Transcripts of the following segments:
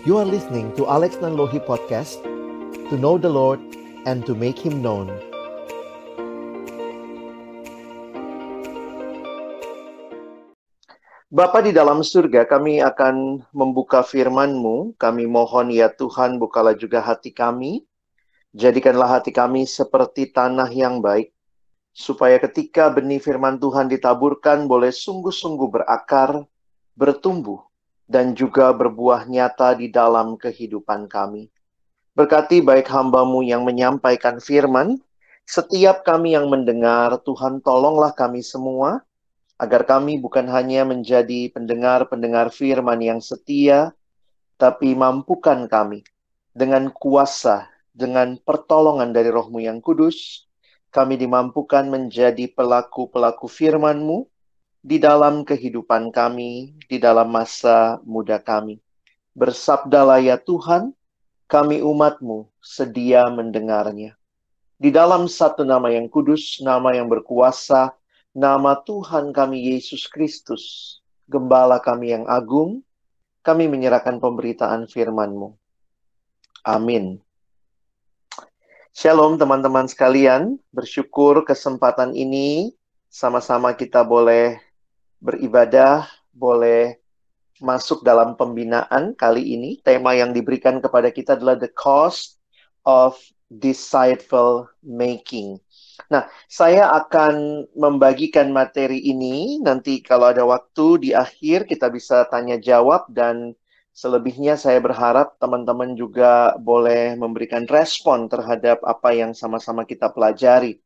You are listening to Alex Nanlohi Podcast To know the Lord and to make Him known Bapa di dalam surga, kami akan membuka firman-Mu. Kami mohon ya Tuhan, bukalah juga hati kami. Jadikanlah hati kami seperti tanah yang baik, supaya ketika benih firman Tuhan ditaburkan boleh sungguh-sungguh berakar, bertumbuh, dan juga berbuah nyata di dalam kehidupan kami. Berkati baik hambamu yang menyampaikan firman, setiap kami yang mendengar, Tuhan tolonglah kami semua, agar kami bukan hanya menjadi pendengar-pendengar firman yang setia, tapi mampukan kami dengan kuasa, dengan pertolongan dari rohmu yang kudus, kami dimampukan menjadi pelaku-pelaku firman-Mu di dalam kehidupan kami, di dalam masa muda kami. Bersabdalah ya Tuhan, kami umatmu sedia mendengarnya. Di dalam satu nama yang kudus, nama yang berkuasa, nama Tuhan kami Yesus Kristus, Gembala kami yang agung, kami menyerahkan pemberitaan firman-Mu. Amin. Shalom teman-teman sekalian, bersyukur kesempatan ini sama-sama kita boleh beribadah, boleh masuk dalam pembinaan kali ini. Tema yang diberikan kepada kita adalah the cost of disciple making. Nah, saya akan membagikan materi ini nanti kalau ada waktu di akhir kita bisa tanya jawab dan selebihnya saya berharap teman-teman juga boleh memberikan respon terhadap apa yang sama-sama kita pelajari.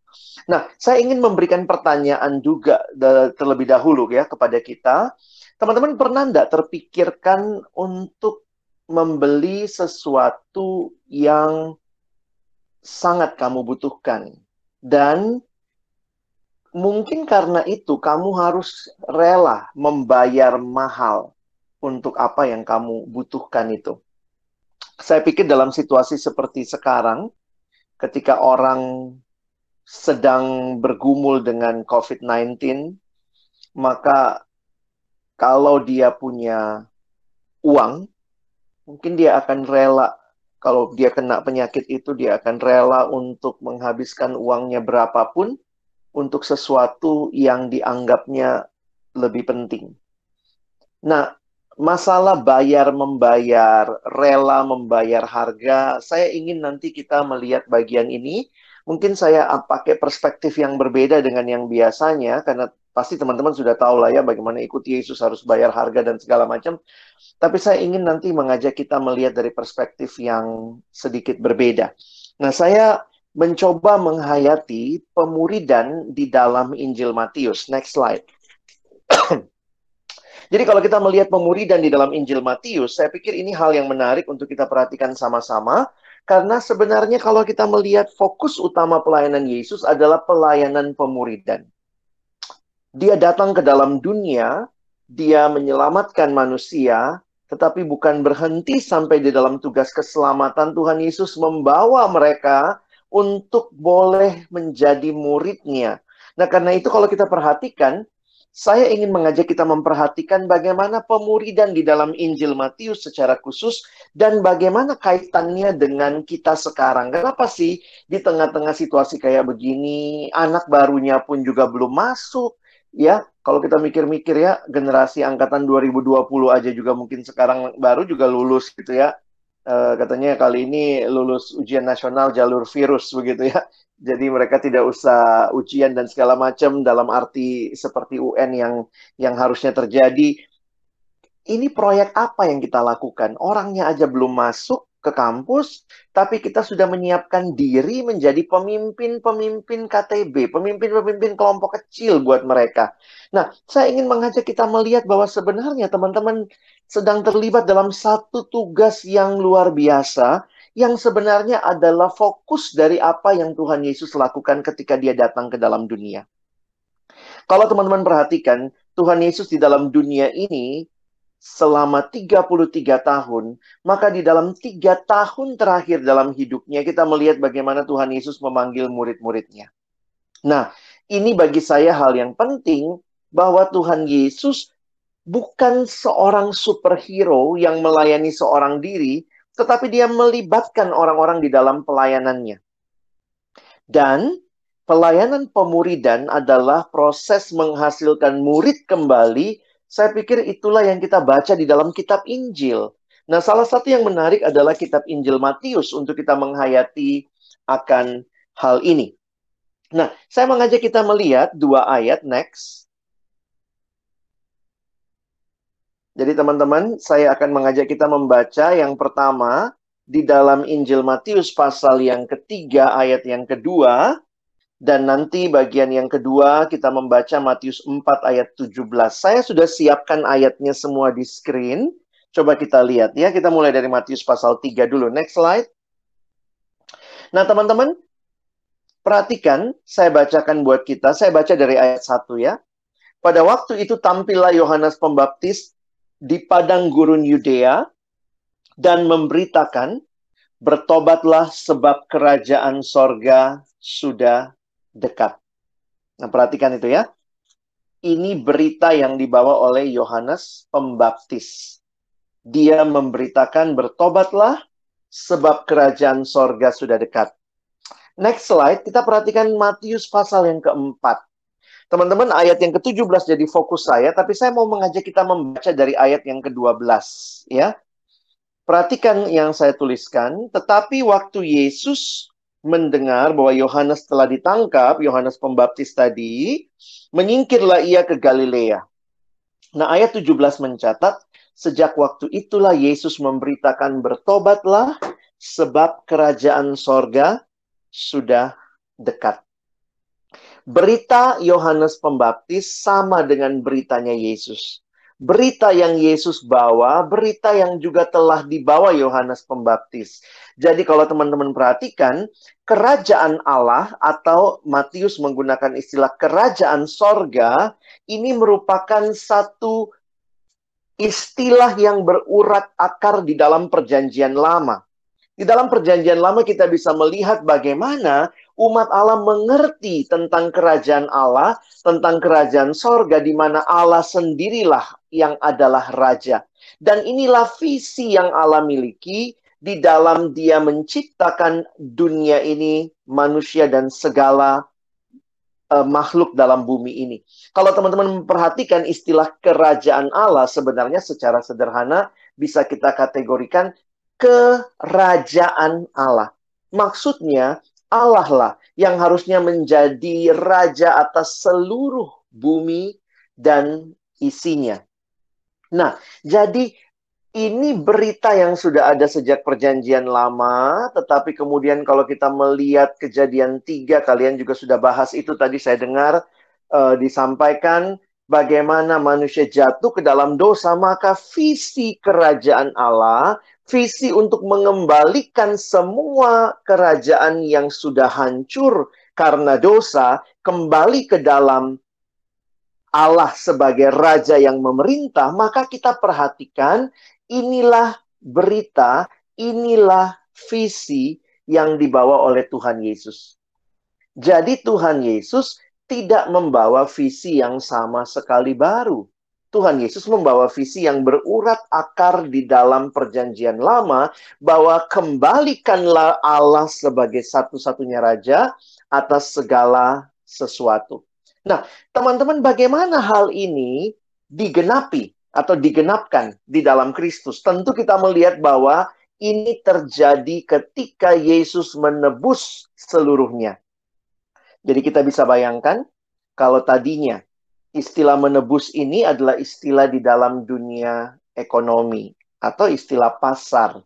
Nah, saya ingin memberikan pertanyaan juga terlebih dahulu ya kepada kita. Teman-teman pernah tidak terpikirkan untuk membeli sesuatu yang sangat kamu butuhkan dan mungkin karena itu kamu harus rela membayar mahal untuk apa yang kamu butuhkan itu. Saya pikir dalam situasi seperti sekarang, ketika orang sedang bergumul dengan COVID-19, maka kalau dia punya uang, mungkin dia akan rela kalau dia kena penyakit itu dia akan rela untuk menghabiskan uangnya berapapun untuk sesuatu yang dianggapnya lebih penting. Nah, masalah bayar membayar, rela membayar harga, saya ingin nanti kita melihat bagian ini Mungkin saya pakai perspektif yang berbeda dengan yang biasanya, karena pasti teman-teman sudah tahu lah ya bagaimana ikut Yesus harus bayar harga dan segala macam. Tapi saya ingin nanti mengajak kita melihat dari perspektif yang sedikit berbeda. Nah, saya mencoba menghayati pemuridan di dalam Injil Matius. Next slide. Jadi kalau kita melihat pemuridan di dalam Injil Matius, saya pikir ini hal yang menarik untuk kita perhatikan sama-sama karena sebenarnya kalau kita melihat fokus utama pelayanan Yesus adalah pelayanan pemuridan. Dia datang ke dalam dunia, dia menyelamatkan manusia, tetapi bukan berhenti sampai di dalam tugas keselamatan Tuhan Yesus membawa mereka untuk boleh menjadi muridnya. Nah, karena itu kalau kita perhatikan, saya ingin mengajak kita memperhatikan bagaimana pemuridan di dalam Injil Matius secara khusus dan bagaimana kaitannya dengan kita sekarang. Kenapa sih di tengah-tengah situasi kayak begini, anak barunya pun juga belum masuk, ya. Kalau kita mikir-mikir ya, generasi angkatan 2020 aja juga mungkin sekarang baru juga lulus gitu ya. Uh, katanya kali ini lulus ujian nasional jalur virus begitu ya. Jadi mereka tidak usah ujian dan segala macam dalam arti seperti UN yang yang harusnya terjadi. Ini proyek apa yang kita lakukan? Orangnya aja belum masuk ke kampus, tapi kita sudah menyiapkan diri menjadi pemimpin-pemimpin KTB, pemimpin-pemimpin kelompok kecil buat mereka. Nah, saya ingin mengajak kita melihat bahwa sebenarnya teman-teman sedang terlibat dalam satu tugas yang luar biasa, yang sebenarnya adalah fokus dari apa yang Tuhan Yesus lakukan ketika dia datang ke dalam dunia. Kalau teman-teman perhatikan, Tuhan Yesus di dalam dunia ini selama 33 tahun, maka di dalam tiga tahun terakhir dalam hidupnya kita melihat bagaimana Tuhan Yesus memanggil murid-muridnya. Nah, ini bagi saya hal yang penting bahwa Tuhan Yesus bukan seorang superhero yang melayani seorang diri, tetapi dia melibatkan orang-orang di dalam pelayanannya. Dan pelayanan pemuridan adalah proses menghasilkan murid kembali. Saya pikir itulah yang kita baca di dalam kitab Injil. Nah, salah satu yang menarik adalah kitab Injil Matius untuk kita menghayati akan hal ini. Nah, saya mengajak kita melihat dua ayat next. Jadi teman-teman, saya akan mengajak kita membaca yang pertama di dalam Injil Matius pasal yang ketiga ayat yang kedua dan nanti bagian yang kedua kita membaca Matius 4 ayat 17. Saya sudah siapkan ayatnya semua di screen. Coba kita lihat ya. Kita mulai dari Matius pasal 3 dulu. Next slide. Nah, teman-teman, perhatikan saya bacakan buat kita. Saya baca dari ayat 1 ya. Pada waktu itu tampillah Yohanes Pembaptis di padang gurun Yudea dan memberitakan, bertobatlah sebab kerajaan sorga sudah dekat. Nah, perhatikan itu ya. Ini berita yang dibawa oleh Yohanes Pembaptis. Dia memberitakan, bertobatlah sebab kerajaan sorga sudah dekat. Next slide, kita perhatikan Matius pasal yang keempat. Teman-teman, ayat yang ke-17 jadi fokus saya, tapi saya mau mengajak kita membaca dari ayat yang ke-12, ya. Perhatikan yang saya tuliskan, tetapi waktu Yesus mendengar bahwa Yohanes telah ditangkap, Yohanes Pembaptis tadi, menyingkirlah ia ke Galilea. Nah, ayat 17 mencatat, sejak waktu itulah Yesus memberitakan bertobatlah sebab kerajaan sorga sudah dekat. Berita Yohanes Pembaptis sama dengan beritanya Yesus. Berita yang Yesus bawa, berita yang juga telah dibawa Yohanes Pembaptis. Jadi kalau teman-teman perhatikan, kerajaan Allah atau Matius menggunakan istilah kerajaan sorga, ini merupakan satu istilah yang berurat akar di dalam perjanjian lama. Di dalam perjanjian lama kita bisa melihat bagaimana umat Allah mengerti tentang kerajaan Allah, tentang kerajaan sorga di mana Allah sendirilah yang adalah raja. Dan inilah visi yang Allah miliki di dalam dia menciptakan dunia ini, manusia dan segala uh, makhluk dalam bumi ini. Kalau teman-teman memperhatikan istilah kerajaan Allah sebenarnya secara sederhana bisa kita kategorikan kerajaan Allah. Maksudnya Allah lah yang harusnya menjadi raja atas seluruh bumi dan isinya. Nah, jadi ini berita yang sudah ada sejak perjanjian lama, tetapi kemudian kalau kita melihat kejadian tiga, kalian juga sudah bahas itu tadi saya dengar uh, disampaikan bagaimana manusia jatuh ke dalam dosa, maka visi kerajaan Allah visi untuk mengembalikan semua kerajaan yang sudah hancur karena dosa kembali ke dalam Allah sebagai raja yang memerintah, maka kita perhatikan inilah berita, inilah visi yang dibawa oleh Tuhan Yesus. Jadi Tuhan Yesus tidak membawa visi yang sama sekali baru. Tuhan Yesus membawa visi yang berurat akar di dalam perjanjian lama bahwa kembalikanlah Allah sebagai satu-satunya raja atas segala sesuatu. Nah, teman-teman bagaimana hal ini digenapi atau digenapkan di dalam Kristus? Tentu kita melihat bahwa ini terjadi ketika Yesus menebus seluruhnya. Jadi kita bisa bayangkan kalau tadinya istilah menebus ini adalah istilah di dalam dunia ekonomi atau istilah pasar.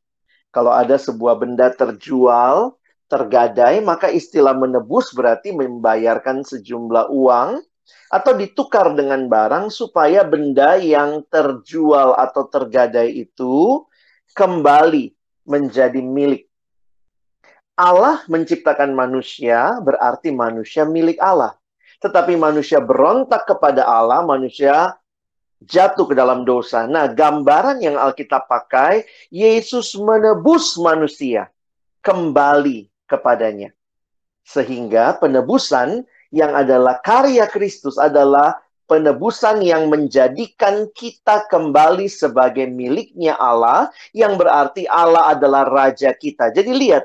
Kalau ada sebuah benda terjual, tergadai, maka istilah menebus berarti membayarkan sejumlah uang atau ditukar dengan barang supaya benda yang terjual atau tergadai itu kembali menjadi milik. Allah menciptakan manusia berarti manusia milik Allah. Tetapi manusia berontak kepada Allah, manusia jatuh ke dalam dosa. Nah, gambaran yang Alkitab pakai, Yesus menebus manusia kembali kepadanya. Sehingga penebusan yang adalah karya Kristus adalah penebusan yang menjadikan kita kembali sebagai miliknya Allah, yang berarti Allah adalah raja kita. Jadi lihat,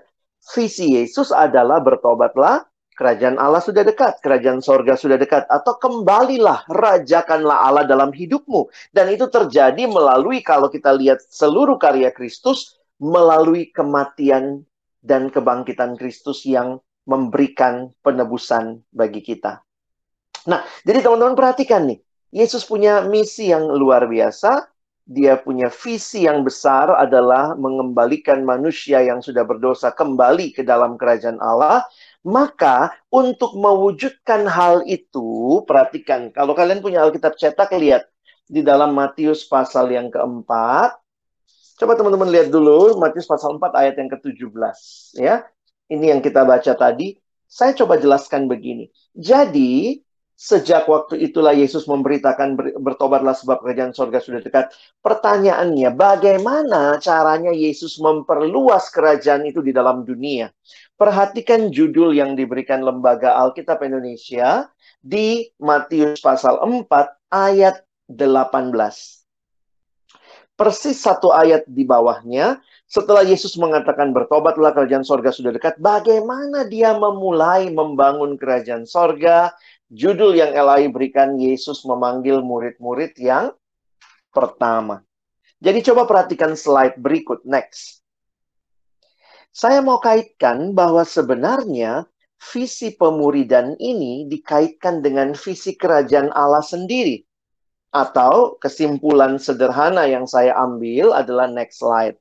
visi Yesus adalah bertobatlah, kerajaan Allah sudah dekat, kerajaan sorga sudah dekat, atau kembalilah, rajakanlah Allah dalam hidupmu. Dan itu terjadi melalui kalau kita lihat seluruh karya Kristus, melalui kematian dan kebangkitan Kristus yang memberikan penebusan bagi kita. Nah, jadi teman-teman perhatikan nih, Yesus punya misi yang luar biasa. Dia punya visi yang besar adalah mengembalikan manusia yang sudah berdosa kembali ke dalam kerajaan Allah. Maka untuk mewujudkan hal itu, perhatikan, kalau kalian punya Alkitab cetak, lihat di dalam Matius pasal yang keempat, Coba teman-teman lihat dulu Matius pasal 4 ayat yang ke-17 ya. Ini yang kita baca tadi. Saya coba jelaskan begini. Jadi, sejak waktu itulah Yesus memberitakan bertobatlah sebab kerajaan sorga sudah dekat. Pertanyaannya, bagaimana caranya Yesus memperluas kerajaan itu di dalam dunia? Perhatikan judul yang diberikan Lembaga Alkitab Indonesia di Matius pasal 4 ayat 18 persis satu ayat di bawahnya, setelah Yesus mengatakan bertobatlah kerajaan sorga sudah dekat, bagaimana dia memulai membangun kerajaan sorga? Judul yang Elai berikan, Yesus memanggil murid-murid yang pertama. Jadi coba perhatikan slide berikut, next. Saya mau kaitkan bahwa sebenarnya visi pemuridan ini dikaitkan dengan visi kerajaan Allah sendiri. Atau kesimpulan sederhana yang saya ambil adalah next slide.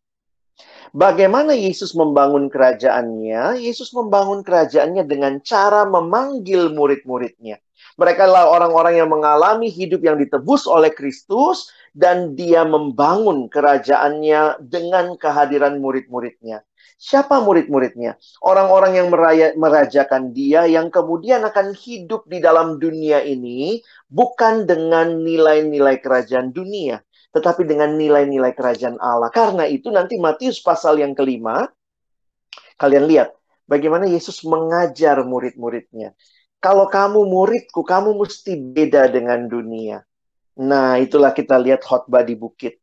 Bagaimana Yesus membangun kerajaannya? Yesus membangun kerajaannya dengan cara memanggil murid-muridnya. Mereka adalah orang-orang yang mengalami hidup yang ditebus oleh Kristus dan dia membangun kerajaannya dengan kehadiran murid-muridnya. Siapa murid-muridnya? Orang-orang yang meraya, merajakan dia yang kemudian akan hidup di dalam dunia ini bukan dengan nilai-nilai kerajaan dunia, tetapi dengan nilai-nilai kerajaan Allah. Karena itu nanti Matius pasal yang kelima, kalian lihat bagaimana Yesus mengajar murid-muridnya. Kalau kamu muridku, kamu mesti beda dengan dunia. Nah, itulah kita lihat khotbah di bukit.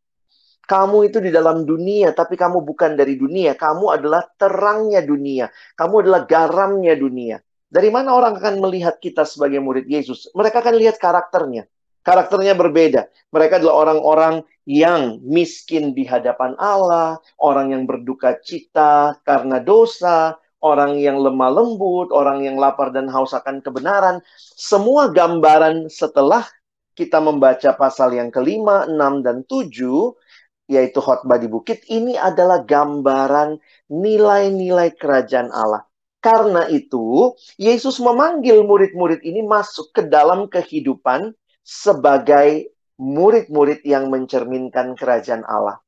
Kamu itu di dalam dunia, tapi kamu bukan dari dunia. Kamu adalah terangnya dunia. Kamu adalah garamnya dunia. Dari mana orang akan melihat kita sebagai murid Yesus? Mereka akan lihat karakternya. Karakternya berbeda. Mereka adalah orang-orang yang miskin di hadapan Allah, orang yang berduka cita karena dosa, orang yang lemah lembut, orang yang lapar dan haus akan kebenaran. Semua gambaran setelah kita membaca pasal yang kelima, enam, dan tujuh, yaitu khotbah di bukit, ini adalah gambaran nilai-nilai kerajaan Allah. Karena itu, Yesus memanggil murid-murid ini masuk ke dalam kehidupan sebagai murid-murid yang mencerminkan kerajaan Allah.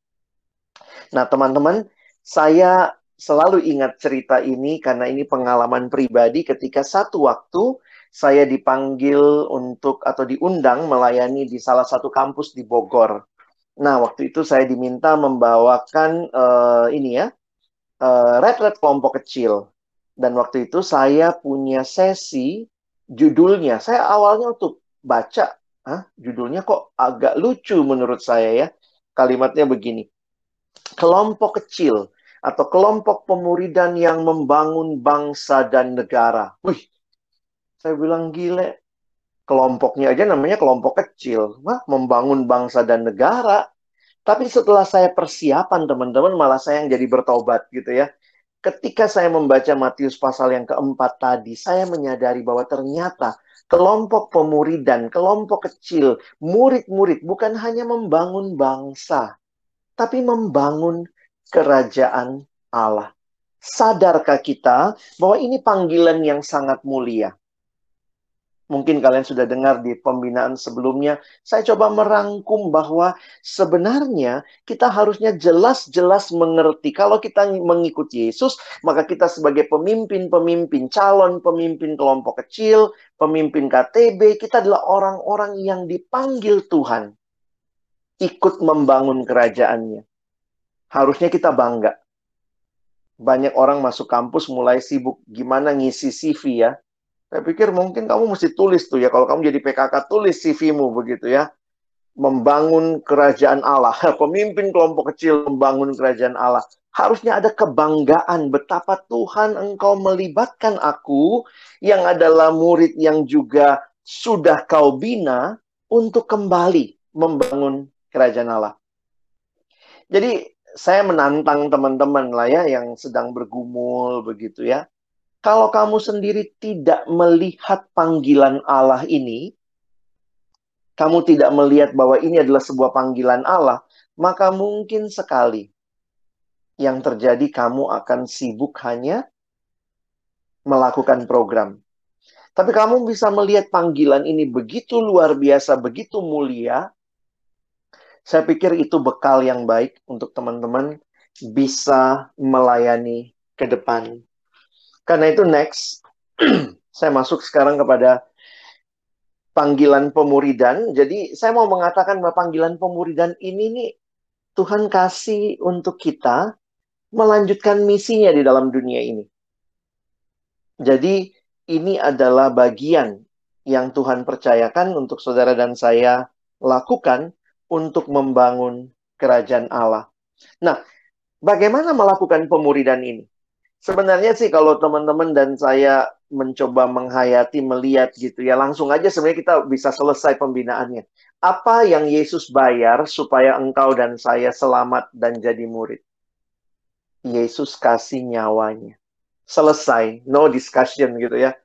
Nah, teman-teman, saya selalu ingat cerita ini karena ini pengalaman pribadi ketika satu waktu saya dipanggil untuk atau diundang melayani di salah satu kampus di Bogor. Nah, waktu itu saya diminta membawakan uh, ini ya, uh, red-red kelompok kecil. Dan waktu itu saya punya sesi judulnya. Saya awalnya untuk baca, Hah, judulnya kok agak lucu menurut saya ya. Kalimatnya begini. Kelompok kecil atau kelompok pemuridan yang membangun bangsa dan negara. Wih, saya bilang gile, kelompoknya aja namanya kelompok kecil. Wah, membangun bangsa dan negara. Tapi setelah saya persiapan teman-teman malah saya yang jadi bertobat gitu ya. Ketika saya membaca Matius pasal yang keempat tadi, saya menyadari bahwa ternyata kelompok pemuridan, kelompok kecil, murid-murid bukan hanya membangun bangsa, tapi membangun kerajaan Allah. Sadarkah kita bahwa ini panggilan yang sangat mulia? Mungkin kalian sudah dengar di pembinaan sebelumnya, saya coba merangkum bahwa sebenarnya kita harusnya jelas-jelas mengerti kalau kita mengikuti Yesus, maka kita sebagai pemimpin-pemimpin, calon pemimpin kelompok kecil, pemimpin KTB, kita adalah orang-orang yang dipanggil Tuhan ikut membangun kerajaannya. Harusnya kita bangga. Banyak orang masuk kampus mulai sibuk gimana ngisi CV ya Saya pikir mungkin kamu mesti tulis tuh ya. Kalau kamu jadi PKK, tulis CV-mu begitu ya. Membangun kerajaan Allah. Pemimpin kelompok kecil membangun kerajaan Allah. Harusnya ada kebanggaan betapa Tuhan engkau melibatkan aku yang adalah murid yang juga sudah kau bina untuk kembali membangun kerajaan Allah. Jadi saya menantang teman-teman lah ya yang sedang bergumul begitu ya kalau kamu sendiri tidak melihat panggilan Allah ini, kamu tidak melihat bahwa ini adalah sebuah panggilan Allah, maka mungkin sekali yang terjadi kamu akan sibuk hanya melakukan program. Tapi kamu bisa melihat panggilan ini begitu luar biasa, begitu mulia. Saya pikir itu bekal yang baik untuk teman-teman bisa melayani ke depan. Karena itu next, saya masuk sekarang kepada panggilan pemuridan. Jadi saya mau mengatakan bahwa panggilan pemuridan ini nih Tuhan kasih untuk kita melanjutkan misinya di dalam dunia ini. Jadi ini adalah bagian yang Tuhan percayakan untuk saudara dan saya lakukan untuk membangun kerajaan Allah. Nah, bagaimana melakukan pemuridan ini? Sebenarnya sih kalau teman-teman dan saya mencoba menghayati, melihat gitu ya, langsung aja sebenarnya kita bisa selesai pembinaannya. Apa yang Yesus bayar supaya engkau dan saya selamat dan jadi murid? Yesus kasih nyawanya. Selesai, no discussion gitu ya.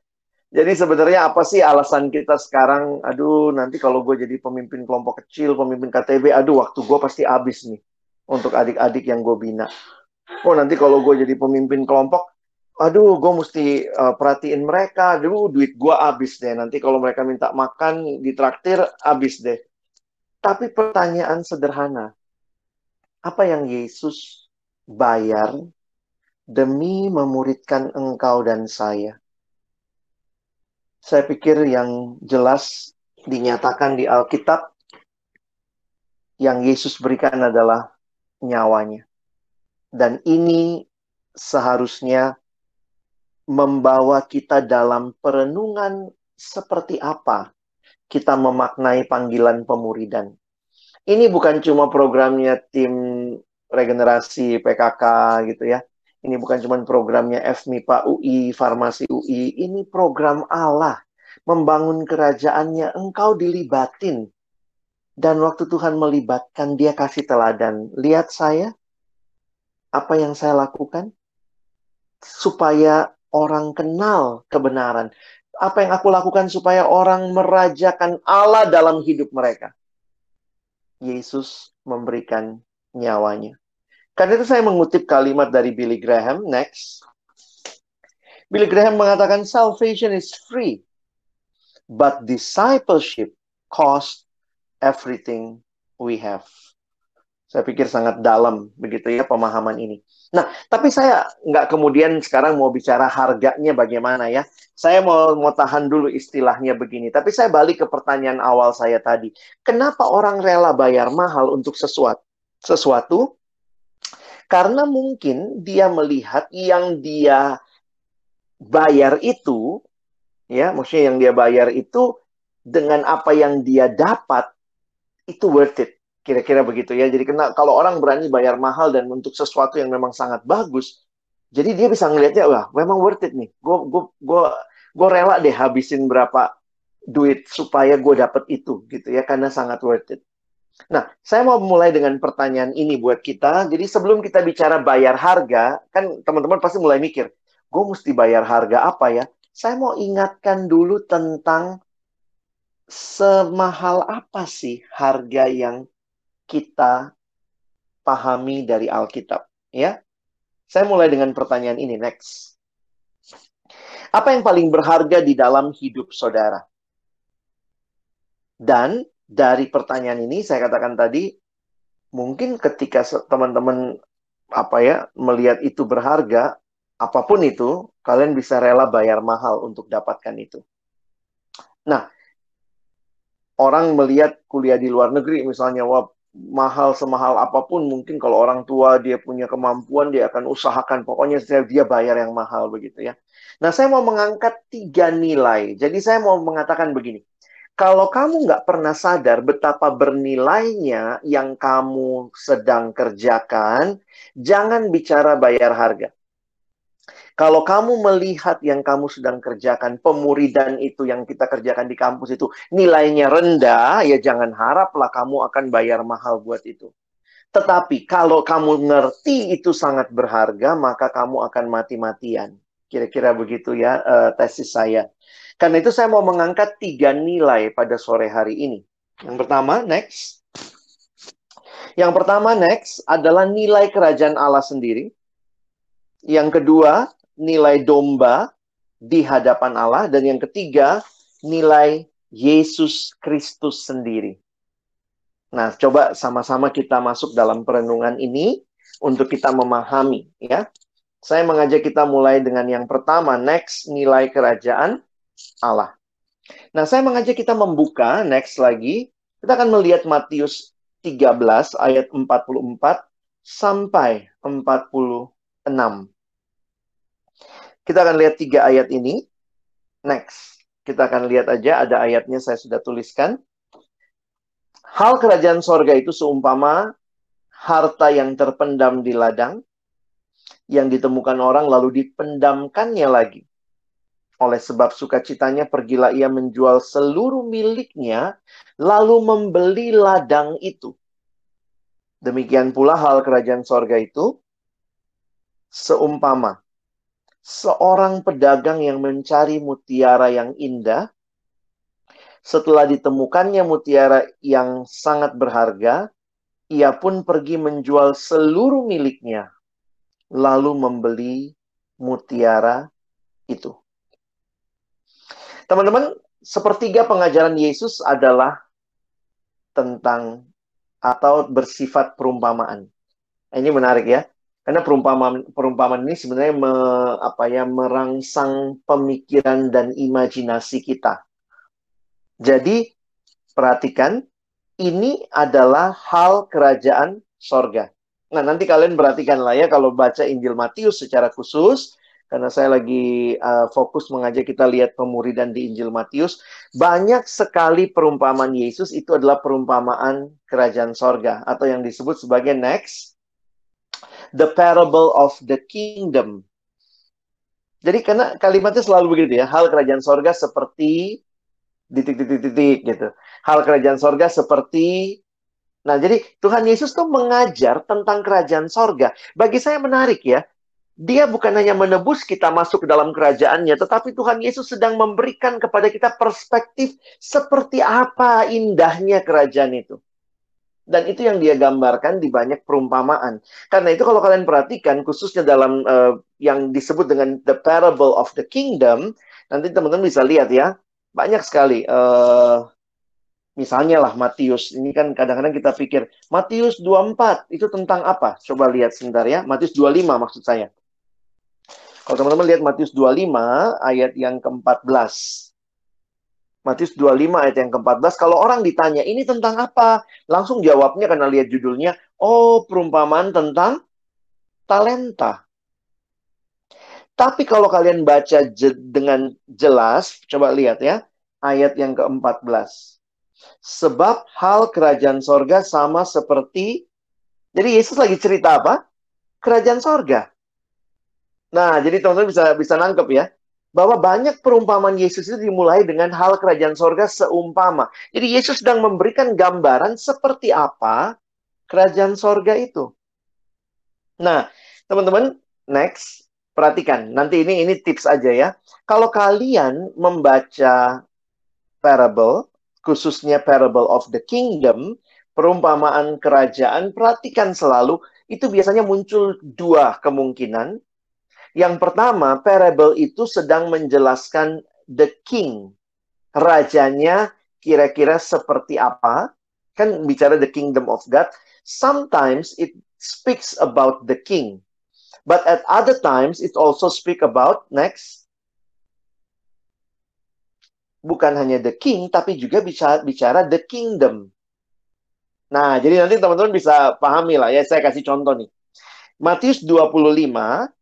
Jadi sebenarnya apa sih alasan kita sekarang, aduh nanti kalau gue jadi pemimpin kelompok kecil, pemimpin KTB, aduh waktu gue pasti habis nih untuk adik-adik yang gue bina oh nanti kalau gue jadi pemimpin kelompok, aduh gue mesti uh, perhatiin mereka, aduh duit gue habis deh. Nanti kalau mereka minta makan di traktir habis deh. Tapi pertanyaan sederhana, apa yang Yesus bayar demi memuridkan engkau dan saya? Saya pikir yang jelas dinyatakan di Alkitab yang Yesus berikan adalah nyawanya. Dan ini seharusnya membawa kita dalam perenungan seperti apa kita memaknai panggilan pemuridan. Ini bukan cuma programnya tim regenerasi PKK gitu ya. Ini bukan cuma programnya FMIPA UI, Farmasi UI. Ini program Allah. Membangun kerajaannya, engkau dilibatin. Dan waktu Tuhan melibatkan, dia kasih teladan. Lihat saya, apa yang saya lakukan supaya orang kenal kebenaran. Apa yang aku lakukan supaya orang merajakan Allah dalam hidup mereka. Yesus memberikan nyawanya. Karena itu saya mengutip kalimat dari Billy Graham. Next. Billy Graham mengatakan salvation is free. But discipleship cost everything we have. Saya pikir sangat dalam begitu ya pemahaman ini. Nah, tapi saya nggak kemudian sekarang mau bicara harganya bagaimana ya. Saya mau mau tahan dulu istilahnya begini. Tapi saya balik ke pertanyaan awal saya tadi. Kenapa orang rela bayar mahal untuk sesuatu? Sesuatu karena mungkin dia melihat yang dia bayar itu ya, maksudnya yang dia bayar itu dengan apa yang dia dapat itu worth it Kira-kira begitu ya. Jadi kena kalau orang berani bayar mahal dan untuk sesuatu yang memang sangat bagus, jadi dia bisa ngelihatnya wah memang worth it nih. Gue gue gue gue rela deh habisin berapa duit supaya gue dapet itu gitu ya karena sangat worth it. Nah, saya mau mulai dengan pertanyaan ini buat kita. Jadi sebelum kita bicara bayar harga, kan teman-teman pasti mulai mikir, gue mesti bayar harga apa ya? Saya mau ingatkan dulu tentang semahal apa sih harga yang kita pahami dari Alkitab, ya. Saya mulai dengan pertanyaan ini next. Apa yang paling berharga di dalam hidup saudara? Dan dari pertanyaan ini saya katakan tadi mungkin ketika teman-teman apa ya melihat itu berharga apa pun itu kalian bisa rela bayar mahal untuk dapatkan itu. Nah, orang melihat kuliah di luar negeri misalnya wah mahal semahal apa pun mungkin kalau orang tua dia punya kemampuan dia akan usahakan pokoknya dia bayar yang mahal begitu ya. Nah saya mau mengangkat tiga nilai. Jadi saya mau mengatakan begini. Kalau kamu nggak pernah sadar betapa bernilainya yang kamu sedang kerjakan, jangan bicara bayar harga. Kalau kamu melihat yang kamu sedang kerjakan, pemuridan itu yang kita kerjakan di kampus itu nilainya rendah, ya jangan haraplah kamu akan bayar mahal buat itu. Tetapi kalau kamu ngerti itu sangat berharga, maka kamu akan mati-matian. Kira-kira begitu ya uh, tesis saya. Karena itu saya mau mengangkat tiga nilai pada sore hari ini. Yang pertama, next. Yang pertama, next, adalah nilai kerajaan Allah sendiri. Yang kedua, nilai domba di hadapan Allah dan yang ketiga nilai Yesus Kristus sendiri. Nah, coba sama-sama kita masuk dalam perenungan ini untuk kita memahami ya. Saya mengajak kita mulai dengan yang pertama, next nilai kerajaan Allah. Nah, saya mengajak kita membuka next lagi. Kita akan melihat Matius 13 ayat 44 sampai 46. Kita akan lihat tiga ayat ini. Next. Kita akan lihat aja, ada ayatnya saya sudah tuliskan. Hal kerajaan sorga itu seumpama harta yang terpendam di ladang, yang ditemukan orang lalu dipendamkannya lagi. Oleh sebab sukacitanya pergilah ia menjual seluruh miliknya, lalu membeli ladang itu. Demikian pula hal kerajaan sorga itu, seumpama seorang pedagang yang mencari mutiara yang indah. Setelah ditemukannya mutiara yang sangat berharga, ia pun pergi menjual seluruh miliknya, lalu membeli mutiara itu. Teman-teman, sepertiga pengajaran Yesus adalah tentang atau bersifat perumpamaan. Ini menarik ya. Karena perumpamaan perumpamaan ini sebenarnya me, apa ya merangsang pemikiran dan imajinasi kita. Jadi perhatikan ini adalah hal kerajaan sorga. Nah nanti kalian perhatikan lah ya kalau baca Injil Matius secara khusus karena saya lagi uh, fokus mengajak kita lihat pemuridan di Injil Matius, banyak sekali perumpamaan Yesus itu adalah perumpamaan kerajaan sorga atau yang disebut sebagai next the parable of the kingdom. Jadi karena kalimatnya selalu begitu ya, hal kerajaan sorga seperti titik-titik-titik gitu. Hal kerajaan sorga seperti Nah, jadi Tuhan Yesus tuh mengajar tentang kerajaan sorga. Bagi saya menarik ya. Dia bukan hanya menebus kita masuk ke dalam kerajaannya, tetapi Tuhan Yesus sedang memberikan kepada kita perspektif seperti apa indahnya kerajaan itu. Dan itu yang dia gambarkan di banyak perumpamaan. Karena itu kalau kalian perhatikan, khususnya dalam uh, yang disebut dengan the parable of the kingdom, nanti teman-teman bisa lihat ya, banyak sekali. Uh, misalnya lah Matius, ini kan kadang-kadang kita pikir, Matius 24 itu tentang apa? Coba lihat sebentar ya, Matius 25 maksud saya. Kalau teman-teman lihat Matius 25 ayat yang ke-14. Matius 25 ayat yang ke-14, kalau orang ditanya, ini tentang apa? Langsung jawabnya karena lihat judulnya, oh perumpamaan tentang talenta. Tapi kalau kalian baca je dengan jelas, coba lihat ya, ayat yang ke-14. Sebab hal kerajaan sorga sama seperti, jadi Yesus lagi cerita apa? Kerajaan sorga. Nah, jadi teman-teman bisa bisa nangkep ya bahwa banyak perumpamaan Yesus itu dimulai dengan hal kerajaan sorga seumpama. Jadi Yesus sedang memberikan gambaran seperti apa kerajaan sorga itu. Nah, teman-teman, next, perhatikan. Nanti ini ini tips aja ya. Kalau kalian membaca parable, khususnya parable of the kingdom, perumpamaan kerajaan, perhatikan selalu itu biasanya muncul dua kemungkinan yang pertama, parable itu sedang menjelaskan the king. Rajanya kira-kira seperti apa? Kan bicara the kingdom of God. Sometimes it speaks about the king. But at other times it also speak about next bukan hanya the king tapi juga bicara bicara the kingdom. Nah, jadi nanti teman-teman bisa pahami lah ya. Saya kasih contoh nih. Matius 25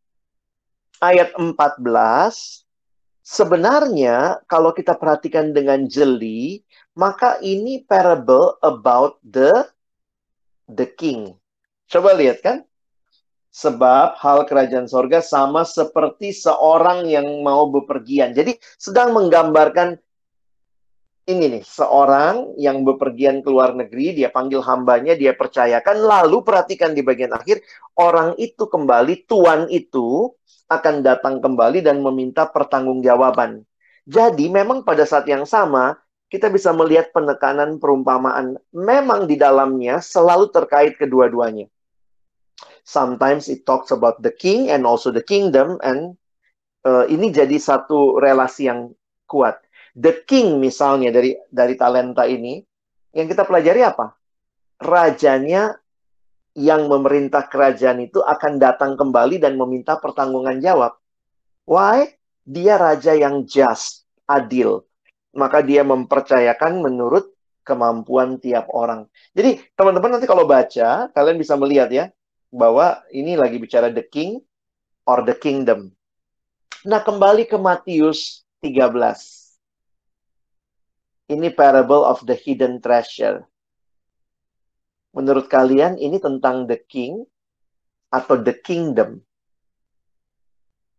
ayat 14 sebenarnya kalau kita perhatikan dengan jeli, maka ini parable about the the king. Coba lihat kan? Sebab hal kerajaan sorga sama seperti seorang yang mau bepergian. Jadi sedang menggambarkan ini nih, seorang yang bepergian ke luar negeri, dia panggil hambanya, dia percayakan, lalu perhatikan di bagian akhir, orang itu kembali, tuan itu akan datang kembali dan meminta pertanggungjawaban. Jadi memang pada saat yang sama, kita bisa melihat penekanan perumpamaan. Memang di dalamnya selalu terkait kedua-duanya. Sometimes it talks about the king and also the kingdom, and uh, ini jadi satu relasi yang kuat The King misalnya dari dari talenta ini yang kita pelajari apa? Rajanya yang memerintah kerajaan itu akan datang kembali dan meminta pertanggungan jawab. Why? Dia raja yang just, adil. Maka dia mempercayakan menurut kemampuan tiap orang. Jadi teman-teman nanti kalau baca, kalian bisa melihat ya bahwa ini lagi bicara the king or the kingdom. Nah, kembali ke Matius 13. Ini parable of the hidden treasure. Menurut kalian ini tentang the king atau the kingdom?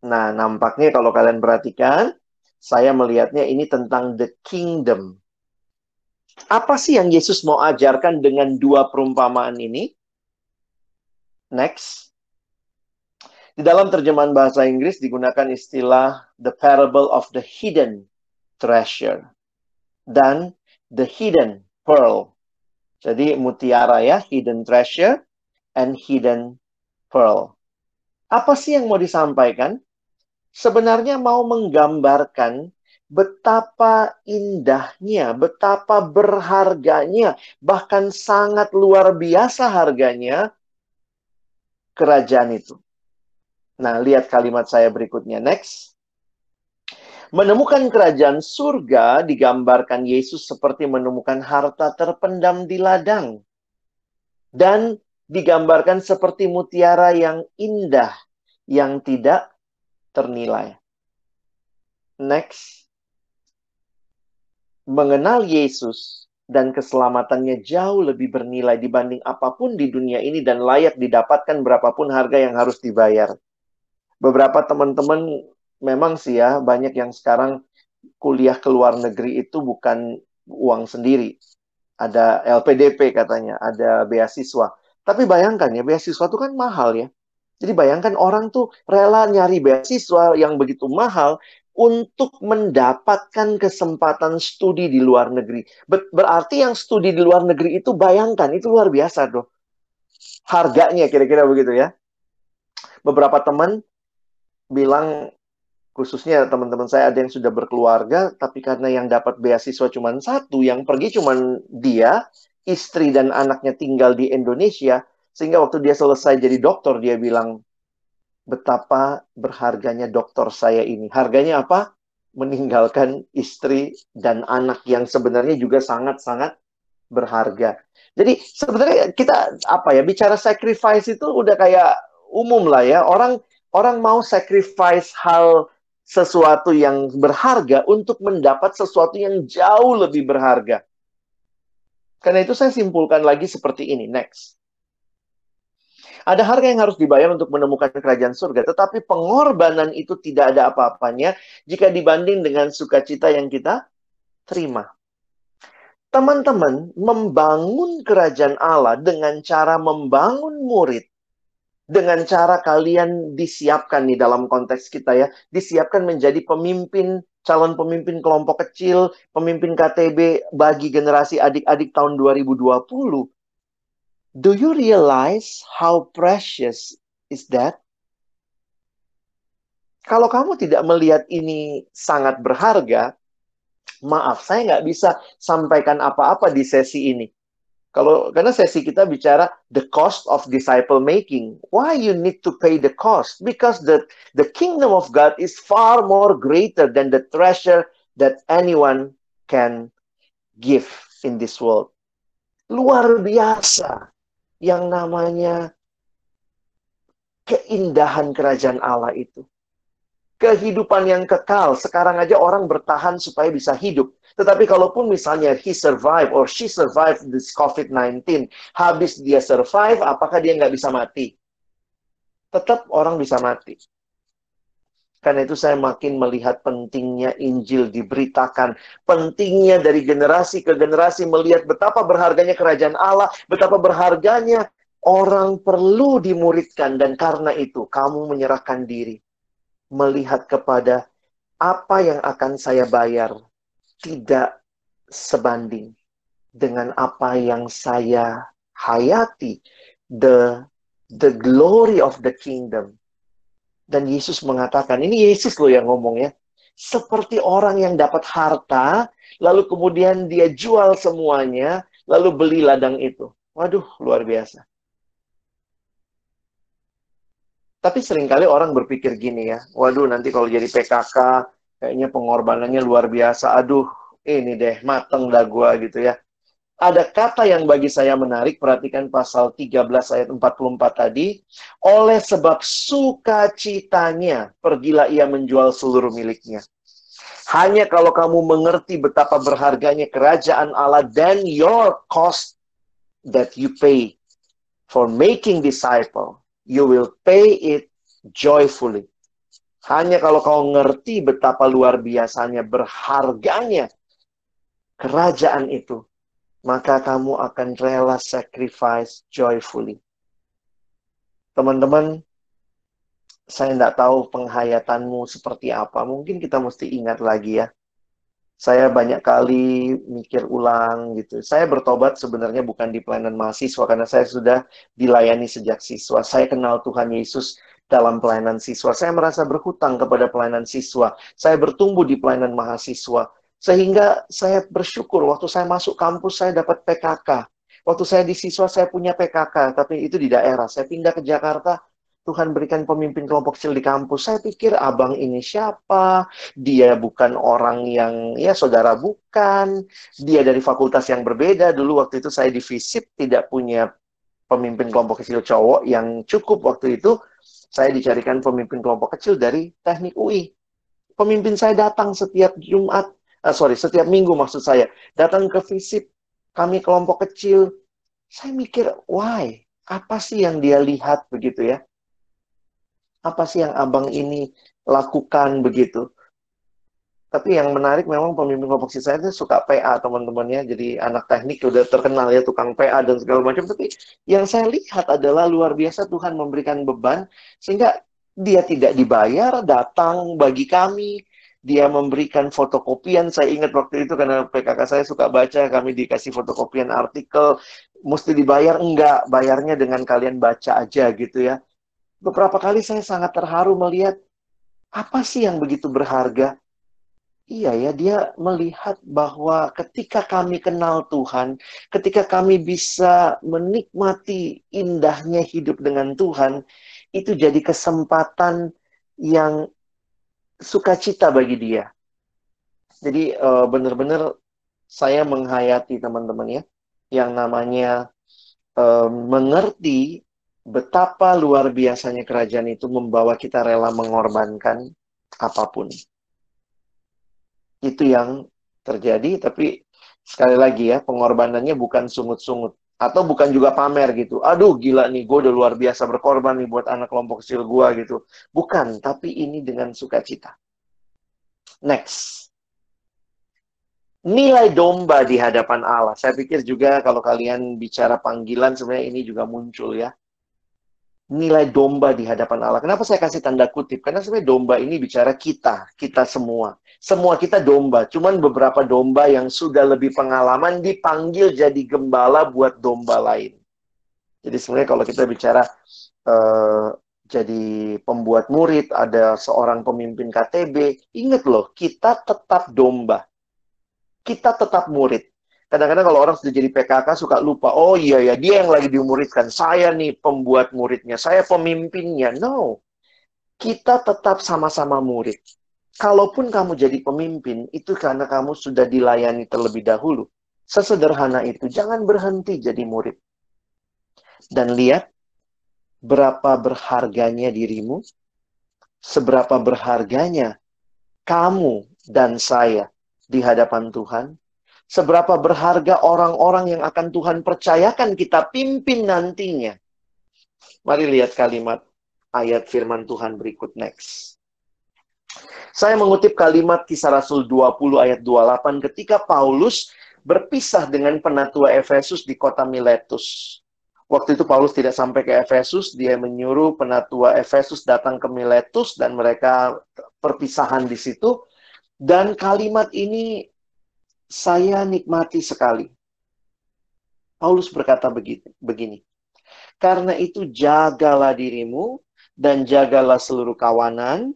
Nah, nampaknya kalau kalian perhatikan, saya melihatnya ini tentang the kingdom. Apa sih yang Yesus mau ajarkan dengan dua perumpamaan ini? Next. Di dalam terjemahan bahasa Inggris digunakan istilah the parable of the hidden treasure dan the hidden pearl. Jadi mutiara ya, hidden treasure and hidden pearl. Apa sih yang mau disampaikan? Sebenarnya mau menggambarkan betapa indahnya, betapa berharganya, bahkan sangat luar biasa harganya kerajaan itu. Nah, lihat kalimat saya berikutnya. Next. Menemukan kerajaan surga digambarkan Yesus seperti menemukan harta terpendam di ladang. Dan digambarkan seperti mutiara yang indah yang tidak ternilai. Next. Mengenal Yesus dan keselamatannya jauh lebih bernilai dibanding apa pun di dunia ini dan layak didapatkan berapapun harga yang harus dibayar. Beberapa teman-teman memang sih ya banyak yang sekarang kuliah ke luar negeri itu bukan uang sendiri. Ada LPDP katanya, ada beasiswa. Tapi bayangkan ya, beasiswa itu kan mahal ya. Jadi bayangkan orang tuh rela nyari beasiswa yang begitu mahal untuk mendapatkan kesempatan studi di luar negeri. Berarti yang studi di luar negeri itu bayangkan, itu luar biasa tuh. Harganya kira-kira begitu ya. Beberapa teman bilang khususnya teman-teman saya ada yang sudah berkeluarga, tapi karena yang dapat beasiswa cuma satu, yang pergi cuma dia, istri dan anaknya tinggal di Indonesia, sehingga waktu dia selesai jadi dokter, dia bilang, betapa berharganya dokter saya ini. Harganya apa? Meninggalkan istri dan anak yang sebenarnya juga sangat-sangat berharga. Jadi sebenarnya kita apa ya bicara sacrifice itu udah kayak umum lah ya orang orang mau sacrifice hal sesuatu yang berharga untuk mendapat sesuatu yang jauh lebih berharga. Karena itu saya simpulkan lagi seperti ini. Next. Ada harga yang harus dibayar untuk menemukan kerajaan surga, tetapi pengorbanan itu tidak ada apa-apanya jika dibanding dengan sukacita yang kita terima. Teman-teman, membangun kerajaan Allah dengan cara membangun murid dengan cara kalian disiapkan nih dalam konteks kita ya, disiapkan menjadi pemimpin, calon pemimpin kelompok kecil, pemimpin KTB bagi generasi adik-adik tahun 2020. Do you realize how precious is that? Kalau kamu tidak melihat ini sangat berharga, maaf, saya nggak bisa sampaikan apa-apa di sesi ini. Kalau karena sesi kita bicara the cost of disciple making. Why you need to pay the cost? Because the the kingdom of God is far more greater than the treasure that anyone can give in this world. luar biasa yang namanya keindahan kerajaan Allah itu. Kehidupan yang kekal. Sekarang aja orang bertahan supaya bisa hidup. Tetapi kalaupun misalnya he survive or she survive this COVID-19, habis dia survive, apakah dia nggak bisa mati? Tetap orang bisa mati. Karena itu saya makin melihat pentingnya Injil diberitakan. Pentingnya dari generasi ke generasi melihat betapa berharganya kerajaan Allah. Betapa berharganya orang perlu dimuridkan. Dan karena itu kamu menyerahkan diri. Melihat kepada apa yang akan saya bayar. Tidak sebanding dengan apa yang saya hayati. The, the glory of the kingdom dan Yesus mengatakan, ini Yesus loh yang ngomong ya. Seperti orang yang dapat harta, lalu kemudian dia jual semuanya, lalu beli ladang itu. Waduh, luar biasa. Tapi sering kali orang berpikir gini ya, waduh nanti kalau jadi PKK, kayaknya pengorbanannya luar biasa. Aduh, ini deh, mateng dah gua gitu ya ada kata yang bagi saya menarik, perhatikan pasal 13 ayat 44 tadi. Oleh sebab sukacitanya, pergilah ia menjual seluruh miliknya. Hanya kalau kamu mengerti betapa berharganya kerajaan Allah dan your cost that you pay for making disciple, you will pay it joyfully. Hanya kalau kau ngerti betapa luar biasanya berharganya kerajaan itu, maka kamu akan rela sacrifice joyfully. Teman-teman, saya tidak tahu penghayatanmu seperti apa. Mungkin kita mesti ingat lagi ya. Saya banyak kali mikir ulang gitu. Saya bertobat sebenarnya bukan di pelayanan mahasiswa karena saya sudah dilayani sejak siswa. Saya kenal Tuhan Yesus dalam pelayanan siswa. Saya merasa berhutang kepada pelayanan siswa. Saya bertumbuh di pelayanan mahasiswa. Sehingga saya bersyukur waktu saya masuk kampus saya dapat PKK. Waktu saya di siswa saya punya PKK, tapi itu di daerah. Saya pindah ke Jakarta, Tuhan berikan pemimpin kelompok kecil di kampus. Saya pikir abang ini siapa? Dia bukan orang yang ya saudara bukan. Dia dari fakultas yang berbeda. Dulu waktu itu saya di FISIP tidak punya pemimpin kelompok kecil cowok yang cukup waktu itu. Saya dicarikan pemimpin kelompok kecil dari teknik UI. Pemimpin saya datang setiap Jumat uh, sorry, setiap minggu maksud saya, datang ke visit kami kelompok kecil, saya mikir, why? Apa sih yang dia lihat begitu ya? Apa sih yang abang ini lakukan begitu? Tapi yang menarik memang pemimpin kecil saya itu suka PA teman-temannya. Jadi anak teknik udah terkenal ya tukang PA dan segala macam. Tapi yang saya lihat adalah luar biasa Tuhan memberikan beban sehingga dia tidak dibayar, datang bagi kami, dia memberikan fotokopian. Saya ingat waktu itu karena PKK saya suka baca, kami dikasih fotokopian artikel, mesti dibayar enggak, bayarnya dengan kalian baca aja gitu ya. Beberapa kali saya sangat terharu melihat apa sih yang begitu berharga. Iya ya, dia melihat bahwa ketika kami kenal Tuhan, ketika kami bisa menikmati indahnya hidup dengan Tuhan, itu jadi kesempatan yang sukacita bagi dia. Jadi uh, benar-benar saya menghayati teman-teman ya, yang namanya uh, mengerti betapa luar biasanya kerajaan itu membawa kita rela mengorbankan apa pun. Itu yang terjadi, tapi sekali lagi ya, pengorbanannya bukan sungut-sungut atau bukan juga pamer gitu. Aduh gila nih, gue udah luar biasa berkorban nih buat anak kelompok kecil gue gitu. Bukan, tapi ini dengan sukacita. Next. Nilai domba di hadapan Allah. Saya pikir juga kalau kalian bicara panggilan sebenarnya ini juga muncul ya. Nilai domba di hadapan Allah. Kenapa saya kasih tanda kutip? Karena sebenarnya domba ini bicara kita, kita semua. Semua kita domba, cuman beberapa domba yang sudah lebih pengalaman dipanggil jadi gembala buat domba lain. Jadi sebenarnya kalau kita bicara uh, jadi pembuat murid, ada seorang pemimpin KTB, ingat loh, kita tetap domba. Kita tetap murid. Kadang-kadang kalau orang sudah jadi PKK suka lupa, oh iya ya, dia yang lagi dimuridkan. Saya nih pembuat muridnya, saya pemimpinnya. No, kita tetap sama-sama murid kalaupun kamu jadi pemimpin, itu karena kamu sudah dilayani terlebih dahulu. Sesederhana itu, jangan berhenti jadi murid. Dan lihat berapa berharganya dirimu, seberapa berharganya kamu dan saya di hadapan Tuhan, seberapa berharga orang-orang yang akan Tuhan percayakan kita pimpin nantinya. Mari lihat kalimat ayat firman Tuhan berikut next. Saya mengutip kalimat kisah Rasul 20 ayat 28 ketika Paulus berpisah dengan penatua Efesus di kota Miletus. Waktu itu Paulus tidak sampai ke Efesus, dia menyuruh penatua Efesus datang ke Miletus dan mereka perpisahan di situ. Dan kalimat ini saya nikmati sekali. Paulus berkata begini, karena itu jagalah dirimu dan jagalah seluruh kawanan,